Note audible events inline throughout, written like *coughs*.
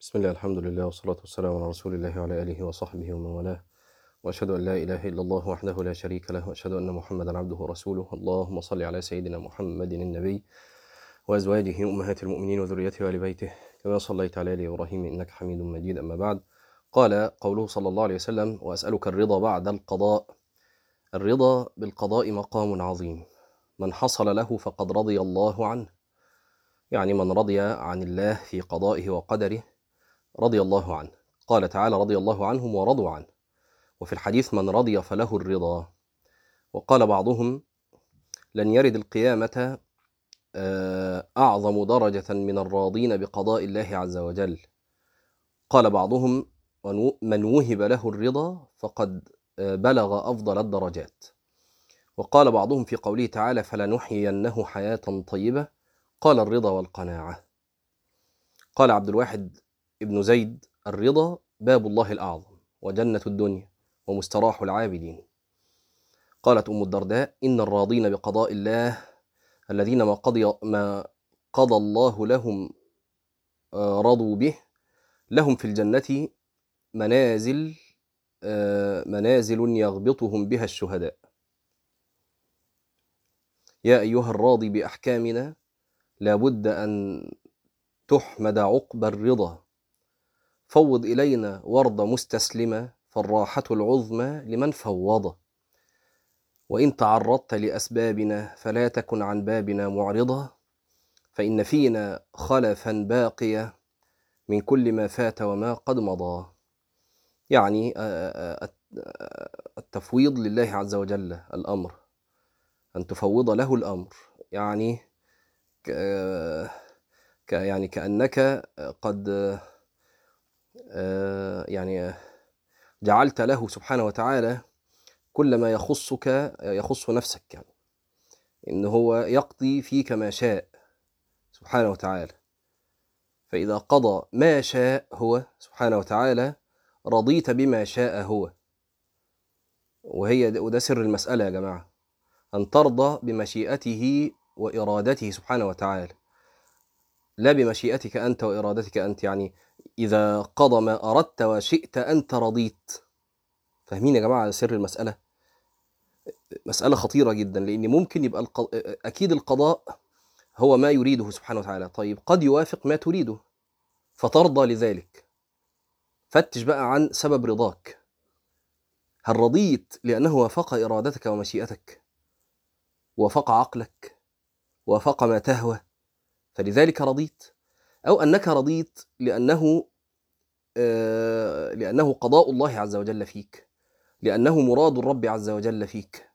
بسم الله الحمد لله والصلاة والسلام على رسول الله وعلى آله وصحبه ومن والاه. وأشهد أن لا إله إلا الله وحده لا شريك له وأشهد أن محمدا عبده ورسوله. اللهم صل على سيدنا محمد النبي وأزواجه أمهات المؤمنين وذريته وآل بيته كما صليت على آل إبراهيم إنك حميد مجيد. أما بعد قال قوله صلى الله عليه وسلم وأسألك الرضا بعد القضاء. الرضا بالقضاء مقام عظيم. من حصل له فقد رضي الله عنه. يعني من رضي عن الله في قضائه وقدره رضي الله عنه. قال تعالى رضي الله عنهم ورضوا عنه. وفي الحديث من رضي فله الرضا. وقال بعضهم لن يرد القيامة أعظم درجة من الراضين بقضاء الله عز وجل. قال بعضهم من وهب له الرضا فقد بلغ أفضل الدرجات. وقال بعضهم في قوله تعالى فلنحيينه حياة طيبة. قال الرضا والقناعة. قال عبد الواحد ابن زيد الرضا باب الله الأعظم وجنة الدنيا ومستراح العابدين. قالت أم الدرداء إن الراضين بقضاء الله الذين ما قضي ما قضى الله لهم رضوا به لهم في الجنة منازل منازل يغبطهم بها الشهداء. يا أيها الراضي بأحكامنا لابد أن تحمد عقب الرضا. فوض إلينا ورد مستسلمة فالراحة العظمى لمن فوض. وإن تعرضت لأسبابنا فلا تكن عن بابنا معرضا فإن فينا خلفا باقية من كل ما فات وما قد مضى. يعني التفويض لله عز وجل الأمر. أن تفوض له الأمر. يعني يعني كأنك قد يعني جعلت له سبحانه وتعالى كل ما يخصك يخص نفسك يعني. إن هو يقضي فيك ما شاء سبحانه وتعالى. فإذا قضى ما شاء هو سبحانه وتعالى رضيت بما شاء هو. وهي وده سر المسألة يا جماعة. أن ترضى بمشيئته وإرادته سبحانه وتعالى. لا بمشيئتك أنت وإرادتك أنت يعني إذا قضى ما أردت وشئت أنت رضيت. فاهمين يا جماعة سر المسألة؟ مسألة خطيرة جدا لأن ممكن يبقى الق... أكيد القضاء هو ما يريده سبحانه وتعالى. طيب قد يوافق ما تريده فترضى لذلك. فتش بقى عن سبب رضاك. هل رضيت لأنه وافق إرادتك ومشيئتك؟ وافق عقلك؟ وافق ما تهوى؟ فلذلك رضيت؟ أو أنك رضيت لأنه لأنه قضاء الله عز وجل فيك. لأنه مراد الرب عز وجل فيك.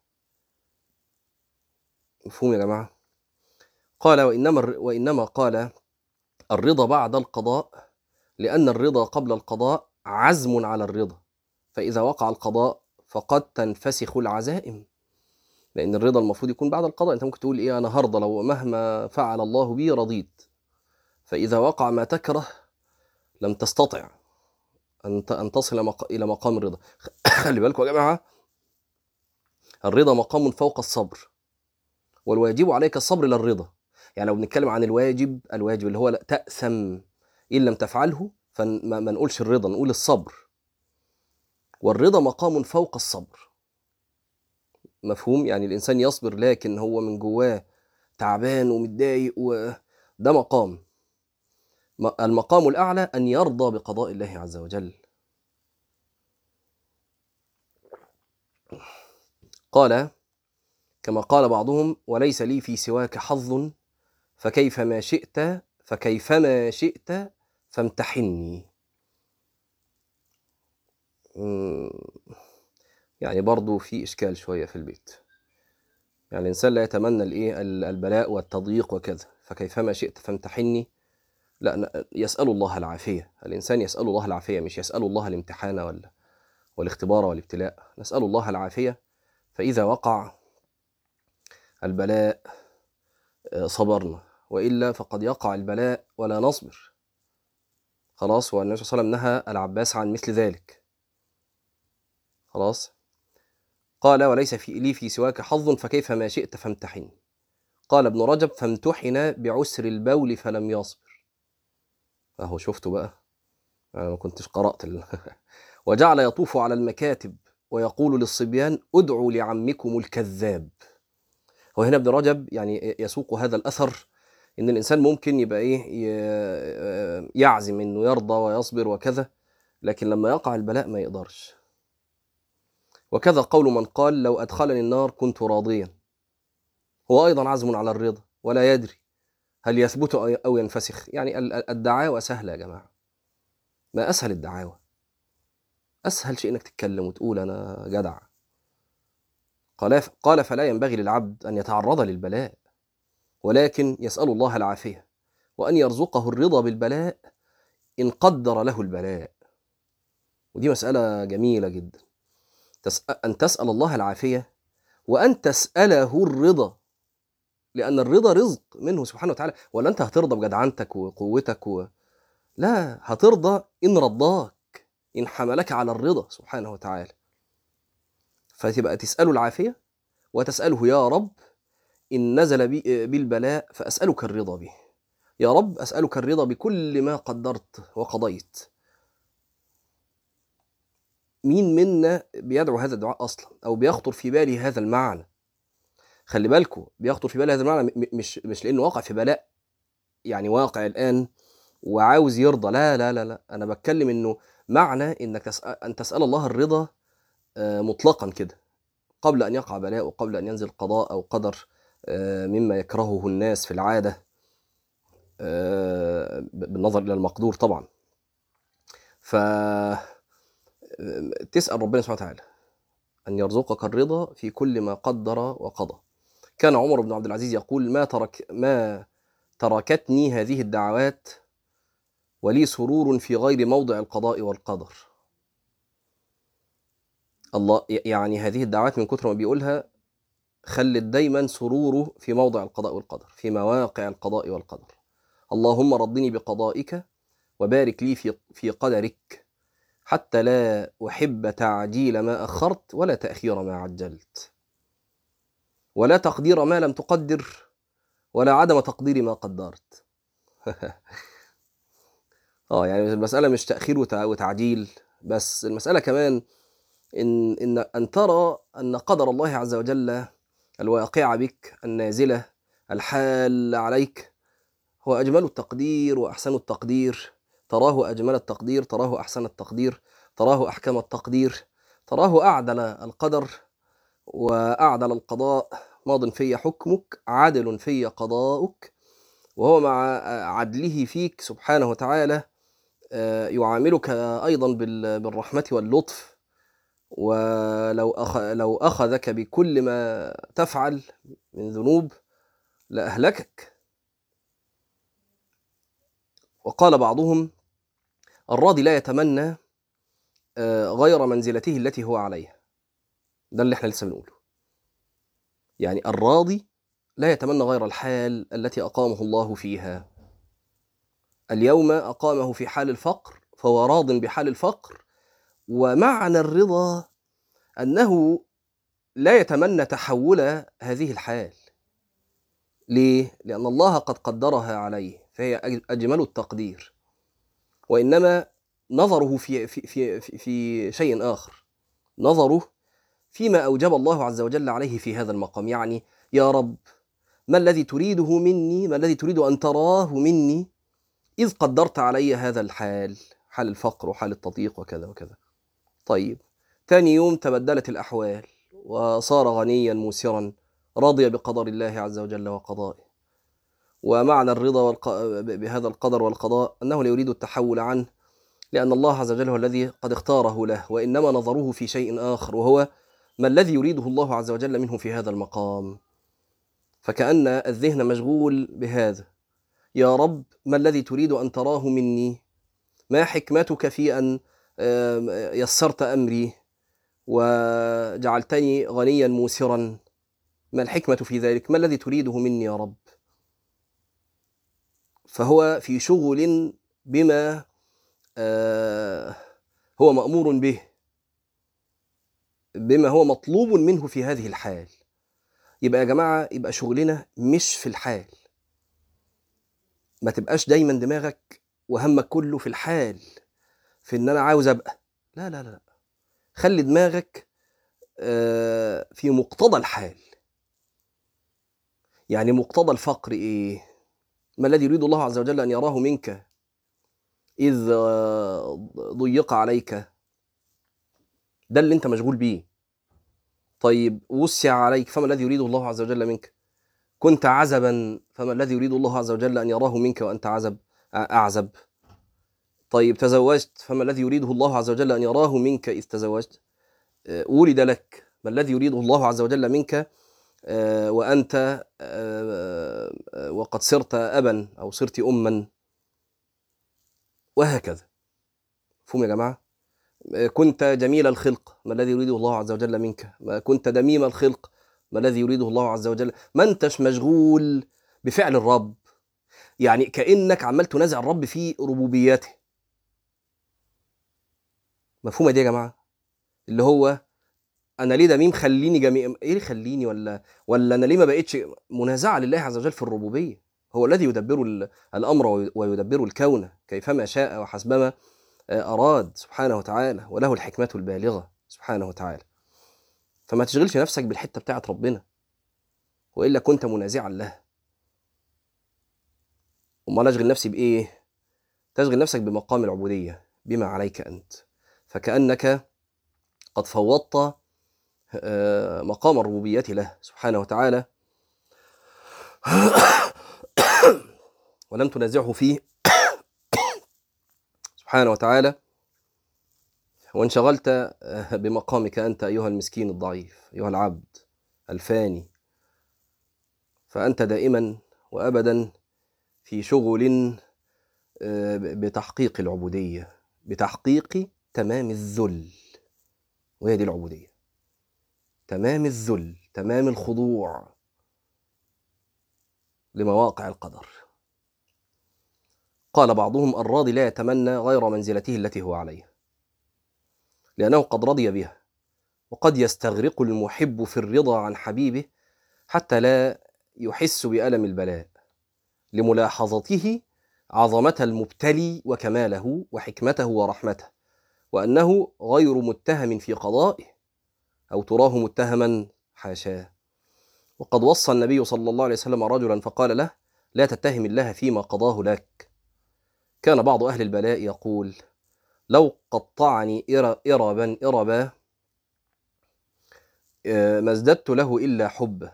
مفهوم يا جماعة؟ قال وإنما, وإنما قال الرضا بعد القضاء لأن الرضا قبل القضاء عزم على الرضا. فإذا وقع القضاء فقد تنفسخ العزائم. لأن الرضا المفروض يكون بعد القضاء. أنت ممكن تقول إيه أنا هرضى لو مهما فعل الله بي رضيت. فإذا وقع ما تكره لم تستطع. أن تصل إلى مقام الرضا. *coughs* خلي بالكم يا جماعة. الرضا مقام فوق الصبر. والواجب عليك الصبر للرضا يعني لو بنتكلم عن الواجب الواجب اللي هو تأثم. إن لم تفعله فما ما نقولش الرضا نقول الصبر. والرضا مقام فوق الصبر. مفهوم؟ يعني الإنسان يصبر لكن هو من جواه تعبان ومتضايق وده مقام. المقام الأعلى أن يرضى بقضاء الله عز وجل. قال كما قال بعضهم وليس لي في سواك حظ فكيف ما شئت فكيفما شئت فامتحني يعني برضو في إشكال شوية في البيت. يعني الإنسان لا يتمنى الإيه البلاء والتضييق وكذا فكيفما شئت فامتحني لا يسأل الله العافية. الإنسان يسأل الله العافية مش يسأل الله الامتحان ولا والاختبار والابتلاء. نسأل الله العافية. فإذا وقع البلاء صبرنا. وإلا فقد يقع البلاء ولا نصبر. خلاص والنبي صلى الله عليه وسلم نهى العباس عن مثل ذلك. خلاص؟ قال وليس في لي في سواك حظ فكيف ما شئت فامتحن. قال ابن رجب فامتحن بعسر البول فلم يصبر أهو شفتوا بقى. أنا ما كنتش قرأت ال... *laughs* وجعل يطوف على المكاتب ويقول للصبيان ادعوا لعمكم الكذاب. هو هنا ابن رجب يعني يسوق هذا الأثر إن الإنسان ممكن يبقى ي- يعزم إنه يرضى ويصبر وكذا لكن لما يقع البلاء ما يقدرش. وكذا قول من قال لو أدخلني النار كنت راضيا. هو أيضا عزم على الرضا ولا يدري. هل يثبت أو ينفسخ؟ يعني ال- ال- الدعاوى سهلة يا جماعة. ما أسهل الدعاوى. أسهل شيء إنك تتكلم وتقول أنا جدع. قال قال فلا ينبغي للعبد أن يتعرض للبلاء ولكن يسأل الله العافية وأن يرزقه الرضا بالبلاء إن قدر له البلاء. ودي مسألة جميلة جدا. أن تسأل الله العافية وأن تسأله الرضا. لأن الرضا رزق منه سبحانه وتعالى. ولا أنت هترضى بجدعنتك وقوتك و... لا هترضى إن رضاك إن حملك على الرضا سبحانه وتعالى. فتبقى تسأله العافية وتسأله يا رب إن نزل بي بالبلاء فأسألك الرضا به. يا رب أسألك الرضا بكل ما قدرت وقضيت. مين منا بيدعو هذا الدعاء أصلا؟ أو بيخطر في باله هذا المعنى؟ خلي بالكم بيخطر في باله هذا المعنى مش مش لأنه واقع في بلاء يعني واقع الآن وعاوز يرضى. لا لا لا لا أنا بتكلم إنه معنى تسأل أن تسأل الله الرضا آه، مطلقا كده قبل أن يقع بلاء وقبل أن ينزل قضاء أو قدر آه، مما يكرهه الناس في العادة آه، بالنظر إلى المقدور طبعا. ف تسأل ربنا سبحانه وتعالى أن يرزقك الرضا في كل ما قدر وقضى. كان عمر بن عبد العزيز يقول ما ترك ما تركتني هذه الدعوات ولي سرور في غير موضع القضاء والقدر. الله يعني هذه الدعوات من كثر ما بيقولها خلت دايما سروره في موضع القضاء والقدر في مواقع القضاء والقدر. اللهم رضني بقضائك وبارك لي في في قدرك حتى لا أحب تعجيل ما أخرت ولا تأخير ما عجلت. ولا تقدير ما لم تقدر ولا عدم تقدير ما قدرت *laughs* آه يعني المسألة مش تأخير وتع- وتعجيل بس المسألة كمان إن إن أن ترى أن قدر الله عز وجل الواقع بك النازلة الحال عليك هو أجمل التقدير وأحسن التقدير. تراه أجمل التقدير تراه أحسن التقدير تراه أحكم التقدير تراه أعدل القدر. وأعدل القضاء ماض في حكمك عادل في قضاؤك وهو مع عدله فيك سبحانه وتعالى آه، يعاملك أيضا بال- بالرحمة واللطف ولو. لو أخذك بكل ما تفعل من ذنوب لأهلكك وقال بعضهم الراضي لا يتمنى آه، غير منزلته التي هو عليها ده اللي إحنا لسه بنقوله. يعني الراضي لا يتمنى غير الحال التي أقامه الله فيها. اليوم أقامه في حال الفقر فهو راض بحال الفقر. ومعنى الرضا أنه لا يتمنى تحول هذه الحال. ليه؟ لأن الله قد قدرها عليه فهي أج- أجمل التقدير. وإنما نظره في في في, في شيء آخر. نظره فيما أوجب الله عز وجل عليه في هذا المقام. يعني يا رب ما الذي تريده مني؟ ما الذي تريد أن تراه مني؟ إذ قدرت علي هذا الحال حال الفقر وحال التضييق وكذا وكذا. طيب ثاني يوم تبدلت الأحوال وصار غنيا موسرا رضي بقدر الله عز وجل وقضائه. ومعنى الرضا والق... بهذا القدر والقضاء أنه لا يريد التحول عنه لأن الله عز وجل هو الذي قد اختاره له وإنما نظره في شيء آخر وهو ما الذي يريده الله عز وجل منه في هذا المقام؟ فكأن الذهن مشغول بهذا. يا رب ما الذي تريد أن تراه مني؟ ما حكمتك في أن يسرت أمري؟ وجعلتني غنيا موسرا. ما الحكمة في ذلك؟ ما الذي تريده مني يا رب؟ فهو في شغل بما آه، هو مأمور به. بما هو مطلوب منه في هذه الحال. يبقى يا جماعة يبقى شغلنا مش في الحال. ما تبقاش دايما دماغك وهمك كله في الحال في إن أنا عاوز أبقى. لا لا لا خلي دماغك آه، في مقتضى الحال. يعني مقتضى الفقر إيه؟ ما الذي يريد الله عز وجل أن يراه منك؟ إذ آه، ضيق عليك. ده اللي انت مشغول بيه. طيب وسع عليك فما الذي يريده الله عز وجل منك؟ كنت عزبا فما الذي يريد الله عز وجل أن يراه منك وأنت عزب أعزب. طيب تزوجت فما الذي يريده الله عز وجل أن يراه منك إذ تزوجت؟ ولد لك ما الذي يريده الله عز وجل منك؟ وأنت وقد صرت ابا أو صرت اما. وهكذا. مفهوم يا جماعة؟ كنت جميل الخلق ما الذي يريده الله عز وجل منك؟ ما كنت دميم الخلق ما الذي يريده الله عز وجل؟ ما انتش مشغول بفعل الرب؟ يعني كأنك عمال تنازع الرب في ربوبيته مفهومه دي يا جماعة؟ اللي هو أنا ليه دميم؟ خليني جميل إيه اللي خليني ولا ولا أنا ليه ما بقتش منازعة لله عز وجل في الربوبية؟ هو الذي يدبر ال- الأمر وي- ويدبر الكون كيفما شاء وحسبما أراد سبحانه وتعالى وله الحكمة البالغة سبحانه وتعالى. فما تشغلش نفسك بالحتة بتاعت ربنا وإلا كنت منازعا له. أمال أشغل نفسي بإيه؟ تشغل نفسك بمقام العبودية بما عليك أنت. فكأنك قد فوضت آه، مقام الربوبية له سبحانه وتعالى. *coughs* ولم تنازعه فيه سبحانه وتعالى وانشغلت آه، بمقامك أنت أيها المسكين الضعيف أيها العبد الفاني. فأنت دائما وابدا في شغل آه، بتحقيق العبودية بتحقيق تمام الذل. وهي دي العبودية. تمام الذل تمام الخضوع لمواقع القدر. قال بعضهم الراضي لا يتمنى غير منزلته التي هو عليها لأنه قد رضي بها وقد يستغرق المحب في الرضا عن حبيبه حتى لا يحس بألم البلاء لملاحظته عظمة المبتلي وكماله وحكمته ورحمته وأنه غير متهم في قضائه أو تراه متهما حاشاه وقد وصى النبي صلى الله عليه وسلم رجلا فقال له لا تتهم الله فيما قضاه لك. كان بعض أهل البلاء يقول لو قطعني إر- إربا إربا آه، ما ازددت له إلا حبه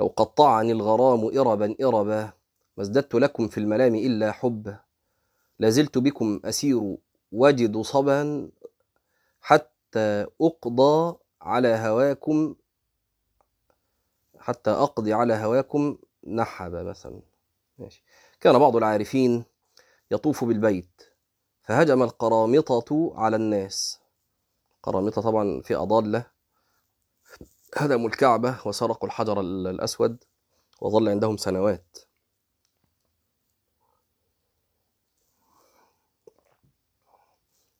لو قطعني الغرام إربا إربا ما ازددت لكم في الملام إلا حبه لازلت بكم أسير وجد صبا حتى أقضى على هواكم حتى أقضي على هواكم نحبا مثلا. ماشي. كان بعض العارفين يطوف بالبيت فهجم القرامطة على الناس. قرامطة طبعا في أضالة هدموا الكعبة وسرقوا الحجر ال- الأسود وظل عندهم سنوات.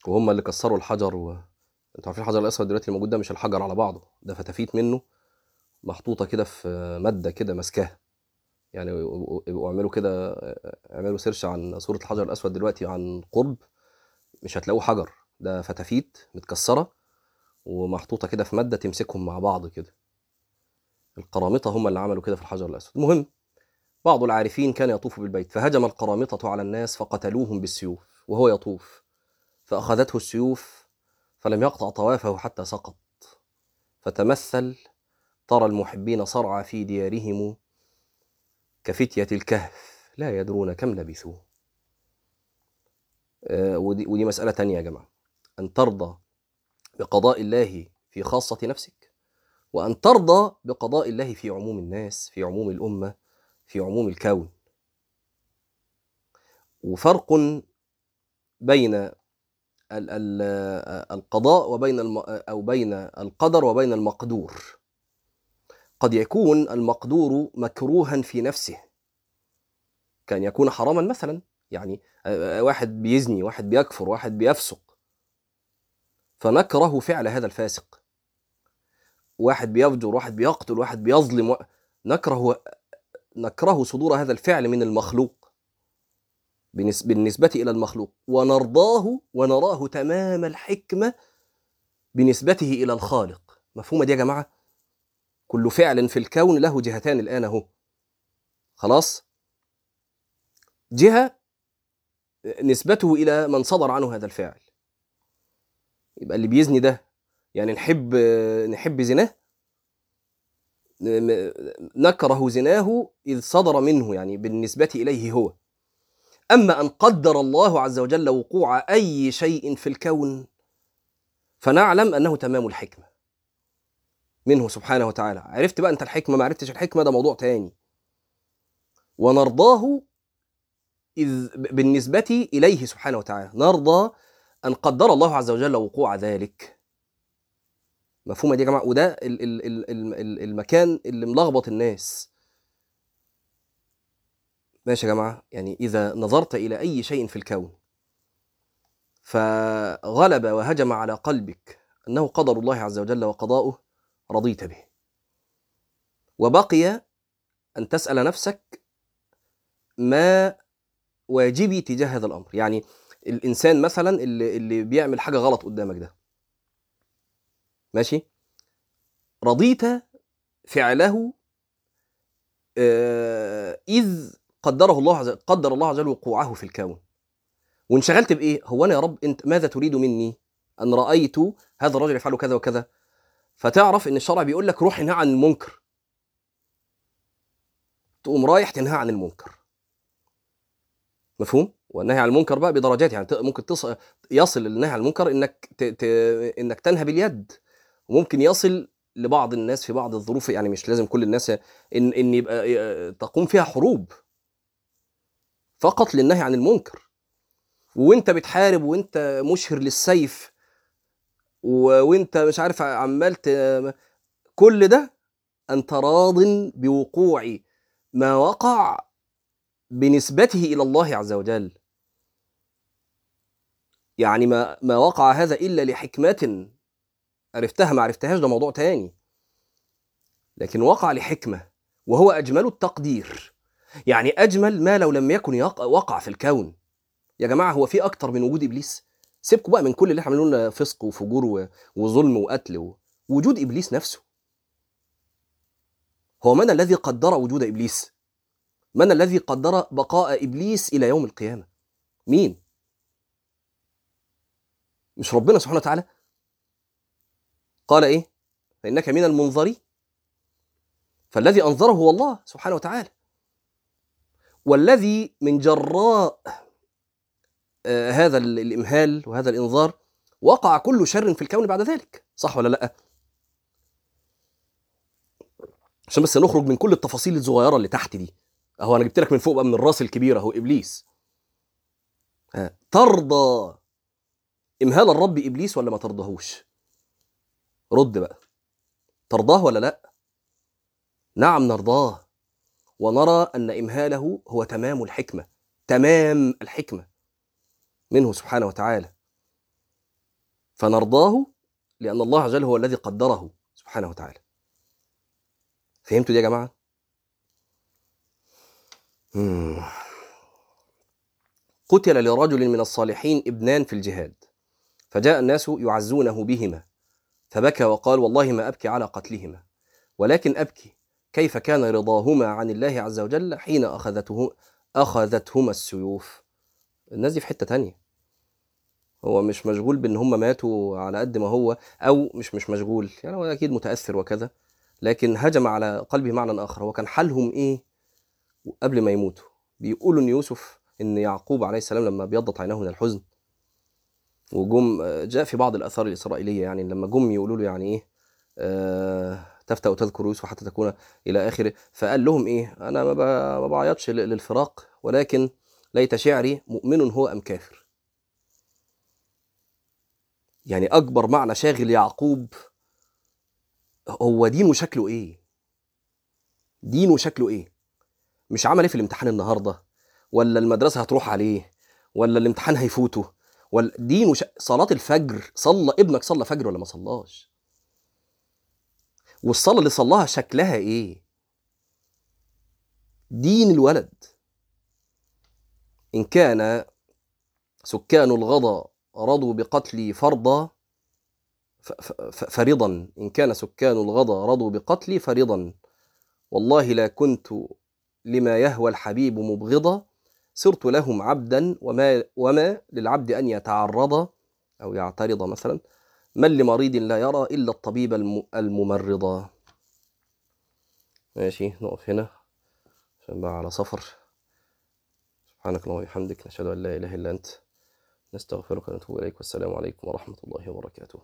وهم اللي كسروا الحجر و... أنتوا عارفين الحجر الأسود دلوقتي الموجود ده مش الحجر على بعضه ده فتافيت منه محطوطة كده في مادة كده ماسكاها. يعني يبقوا اعملوا كده اعملوا سيرش عن صورة الحجر الأسود دلوقتي عن قرب مش هتلاقوه حجر ده فتافيت متكسرة ومحطوطة كده في مادة تمسكهم مع بعض كده. القرامطة هم اللي عملوا كده في الحجر الأسود. المهم بعض العارفين كان يطوف بالبيت فهجم القرامطة على الناس فقتلوهم بالسيوف وهو يطوف. فأخذته السيوف فلم يقطع طوافه حتى سقط. فتمثل ترى المحبين صرعى في ديارهم كفتية الكهف لا يدرون كم لبثوا. آه، ودي, ودي مسألة تانية يا جماعة. أن ترضى بقضاء الله في خاصة نفسك وأن ترضى بقضاء الله في عموم الناس في عموم الأمة في عموم الكون. وفرق بين ال- القضاء وبين الم أو بين القدر وبين المقدور. قد يكون المقدور مكروها في نفسه. كان يكون حراما مثلا يعني آه، واحد بيزني واحد بيكفر واحد بيفسق. فنكره فعل هذا الفاسق. واحد بيفجر واحد بيقتل واحد بيظلم نكره نكره صدور هذا الفعل من المخلوق. بالنس- بالنسبة إلى المخلوق. ونرضاه ونراه تمام الحكمة بنسبته إلى الخالق. مفهومة دي يا جماعة؟ كل فعل في الكون له جهتان الآن أهو خلاص؟ جهة نسبته إلى من صدر عنه هذا الفعل. يبقى اللي بيزني ده يعني نحب نحب زناه؟ نكره زناه إذ صدر منه يعني بالنسبة إليه هو. أما أن قدر الله عز وجل وقوع أي شيء في الكون فنعلم أنه تمام الحكمة. منه سبحانه وتعالى. عرفت بقى أنت الحكمة ما عرفتش الحكمة ده موضوع تاني. ونرضاه إذ بالنسبة إليه سبحانه وتعالى. نرضى أن قدر الله عز وجل وقوع ذلك. مفهومة دي يا جماعة؟ وده ال- ال- ال- ال- ال- المكان اللي ملخبط الناس. ماشي يا جماعة؟ يعني إذا نظرت إلى أي شيء في الكون فغلب وهجم على قلبك أنه قدر الله عز وجل وقضاؤه رضيت به. وبقي أن تسأل نفسك ما واجبي تجاه هذا الأمر. يعني الإنسان مثلا اللي, اللي بيعمل حاجة غلط قدامك ده. ماشي؟ رضيت فعله آه، إذ قدره الله عز قدر الله عز وجل وقوعه في الكون. وانشغلت بإيه؟ هو أنا يا رب أنت ماذا تريد مني؟ أن رأيت هذا الرجل يفعل كذا وكذا. فتعرف إن الشرع بيقول لك روح انهى عن المنكر. تقوم رايح تنهى عن المنكر. مفهوم؟ والنهي عن المنكر بقى بدرجات يعني ممكن تص... يصل النهي عن المنكر إنك ت... ت... إنك تنهى باليد. وممكن يصل لبعض الناس في بعض الظروف يعني مش لازم كل الناس ان إن يبقى تقوم فيها حروب. فقط للنهي عن المنكر. وإنت بتحارب وإنت مشهر للسيف و- وانت مش عارف عمال كل ده انت راض بوقوع ما وقع بنسبته إلى الله عز وجل. يعني ما ما وقع هذا إلا لحكمة عرفتها ما عرفتهاش ده موضوع تاني. لكن وقع لحكمة وهو أجمل التقدير. يعني أجمل ما لو لم يكن وقع في الكون. يا جماعة هو في أكتر من وجود إبليس؟ سيبكم بقى من كل اللي إحنا عاملين لنا فسق وفجور وظلم وقتل وجود إبليس نفسه. هو من الذي قدر وجود إبليس؟ من الذي قدر بقاء إبليس إلى يوم القيامة؟ مين؟ مش ربنا سبحانه وتعالى؟ قال إيه؟ فإنك من المنظرين. فالذي أنظره هو الله سبحانه وتعالى. والذي من جراء هذا ال- الإمهال وهذا الإنذار وقع كل شر في الكون بعد ذلك. صح ولا لا؟ عشان بس نخرج من كل التفاصيل الصغيرة اللي تحت دي. أهو أنا جبت لك من فوق بقى من الراس الكبيرة أهو إبليس. ها، ترضى. إمهال الرب إبليس ولا ما ترضاهوش رد بقى. ترضاه ولا لا؟ نعم نرضاه. ونرى أن إمهاله هو تمام الحكمة. تمام الحكمة. منه سبحانه وتعالى. فنرضاه لأن الله عز وجل هو الذي قدره سبحانه وتعالى. فهمتوا دي يا جماعة؟ مم. قتل لرجل من الصالحين ابنان في الجهاد فجاء الناس يعزونه بهما فبكى وقال والله ما أبكي على قتلهما ولكن أبكي كيف كان رضاهما عن الله عز وجل حين اخذته أخذتهما السيوف؟ الناس دي في حتة تانية. هو مش مشغول بإن هم ماتوا على قد ما هو أو مش مش مشغول. يعني هو أكيد متأثر وكذا لكن هجم على قلبه معنى آخر. هو كان حالهم إيه؟ قبل ما يموتوا. بيقولوا إن يوسف إن يعقوب عليه السلام لما ابيضت عيناه من الحزن وجم جاء في بعض الآثار الإسرائيلية يعني لما جم يقولوا له يعني إيه؟ آه تفتأ وتذكر يوسف حتى تكون إلى آخره. فقال لهم إيه؟ أنا ما بعيطش للفراق ولكن ليت شعري مؤمن هو أم كافر. يعني أكبر معنى شاغل يعقوب هو دينه شكله إيه؟ دينه شكله إيه؟ مش عمل إيه في الامتحان النهارده؟ ولا المدرسة هتروح عليه؟ ولا الامتحان هيفوته؟ ولا دينه ش... صلاة الفجر صلى ابنك صلى فجر ولا ما صلاش؟ والصلاة اللي صلاها شكلها إيه؟ دين الولد. إن كان سكان الغضا رضوا بقتلي فرضا فرضا. إن كان سكان الغضا رضوا بقتلي فرضا. والله لا كنت لما يهوى الحبيب مبغضا صرت لهم عبدا وما وما للعبد أن يتعرض أو يعترض مثلا. من لمريض لا يرى إلا الطبيب الم- الممرض ماشي نقف هنا عشان بقى على سفر. سبحانك اللهم وبحمدك نشهد أن لا إله إلا أنت. نستغفرك ونتوب إليك والسلام عليكم ورحمة الله وبركاته.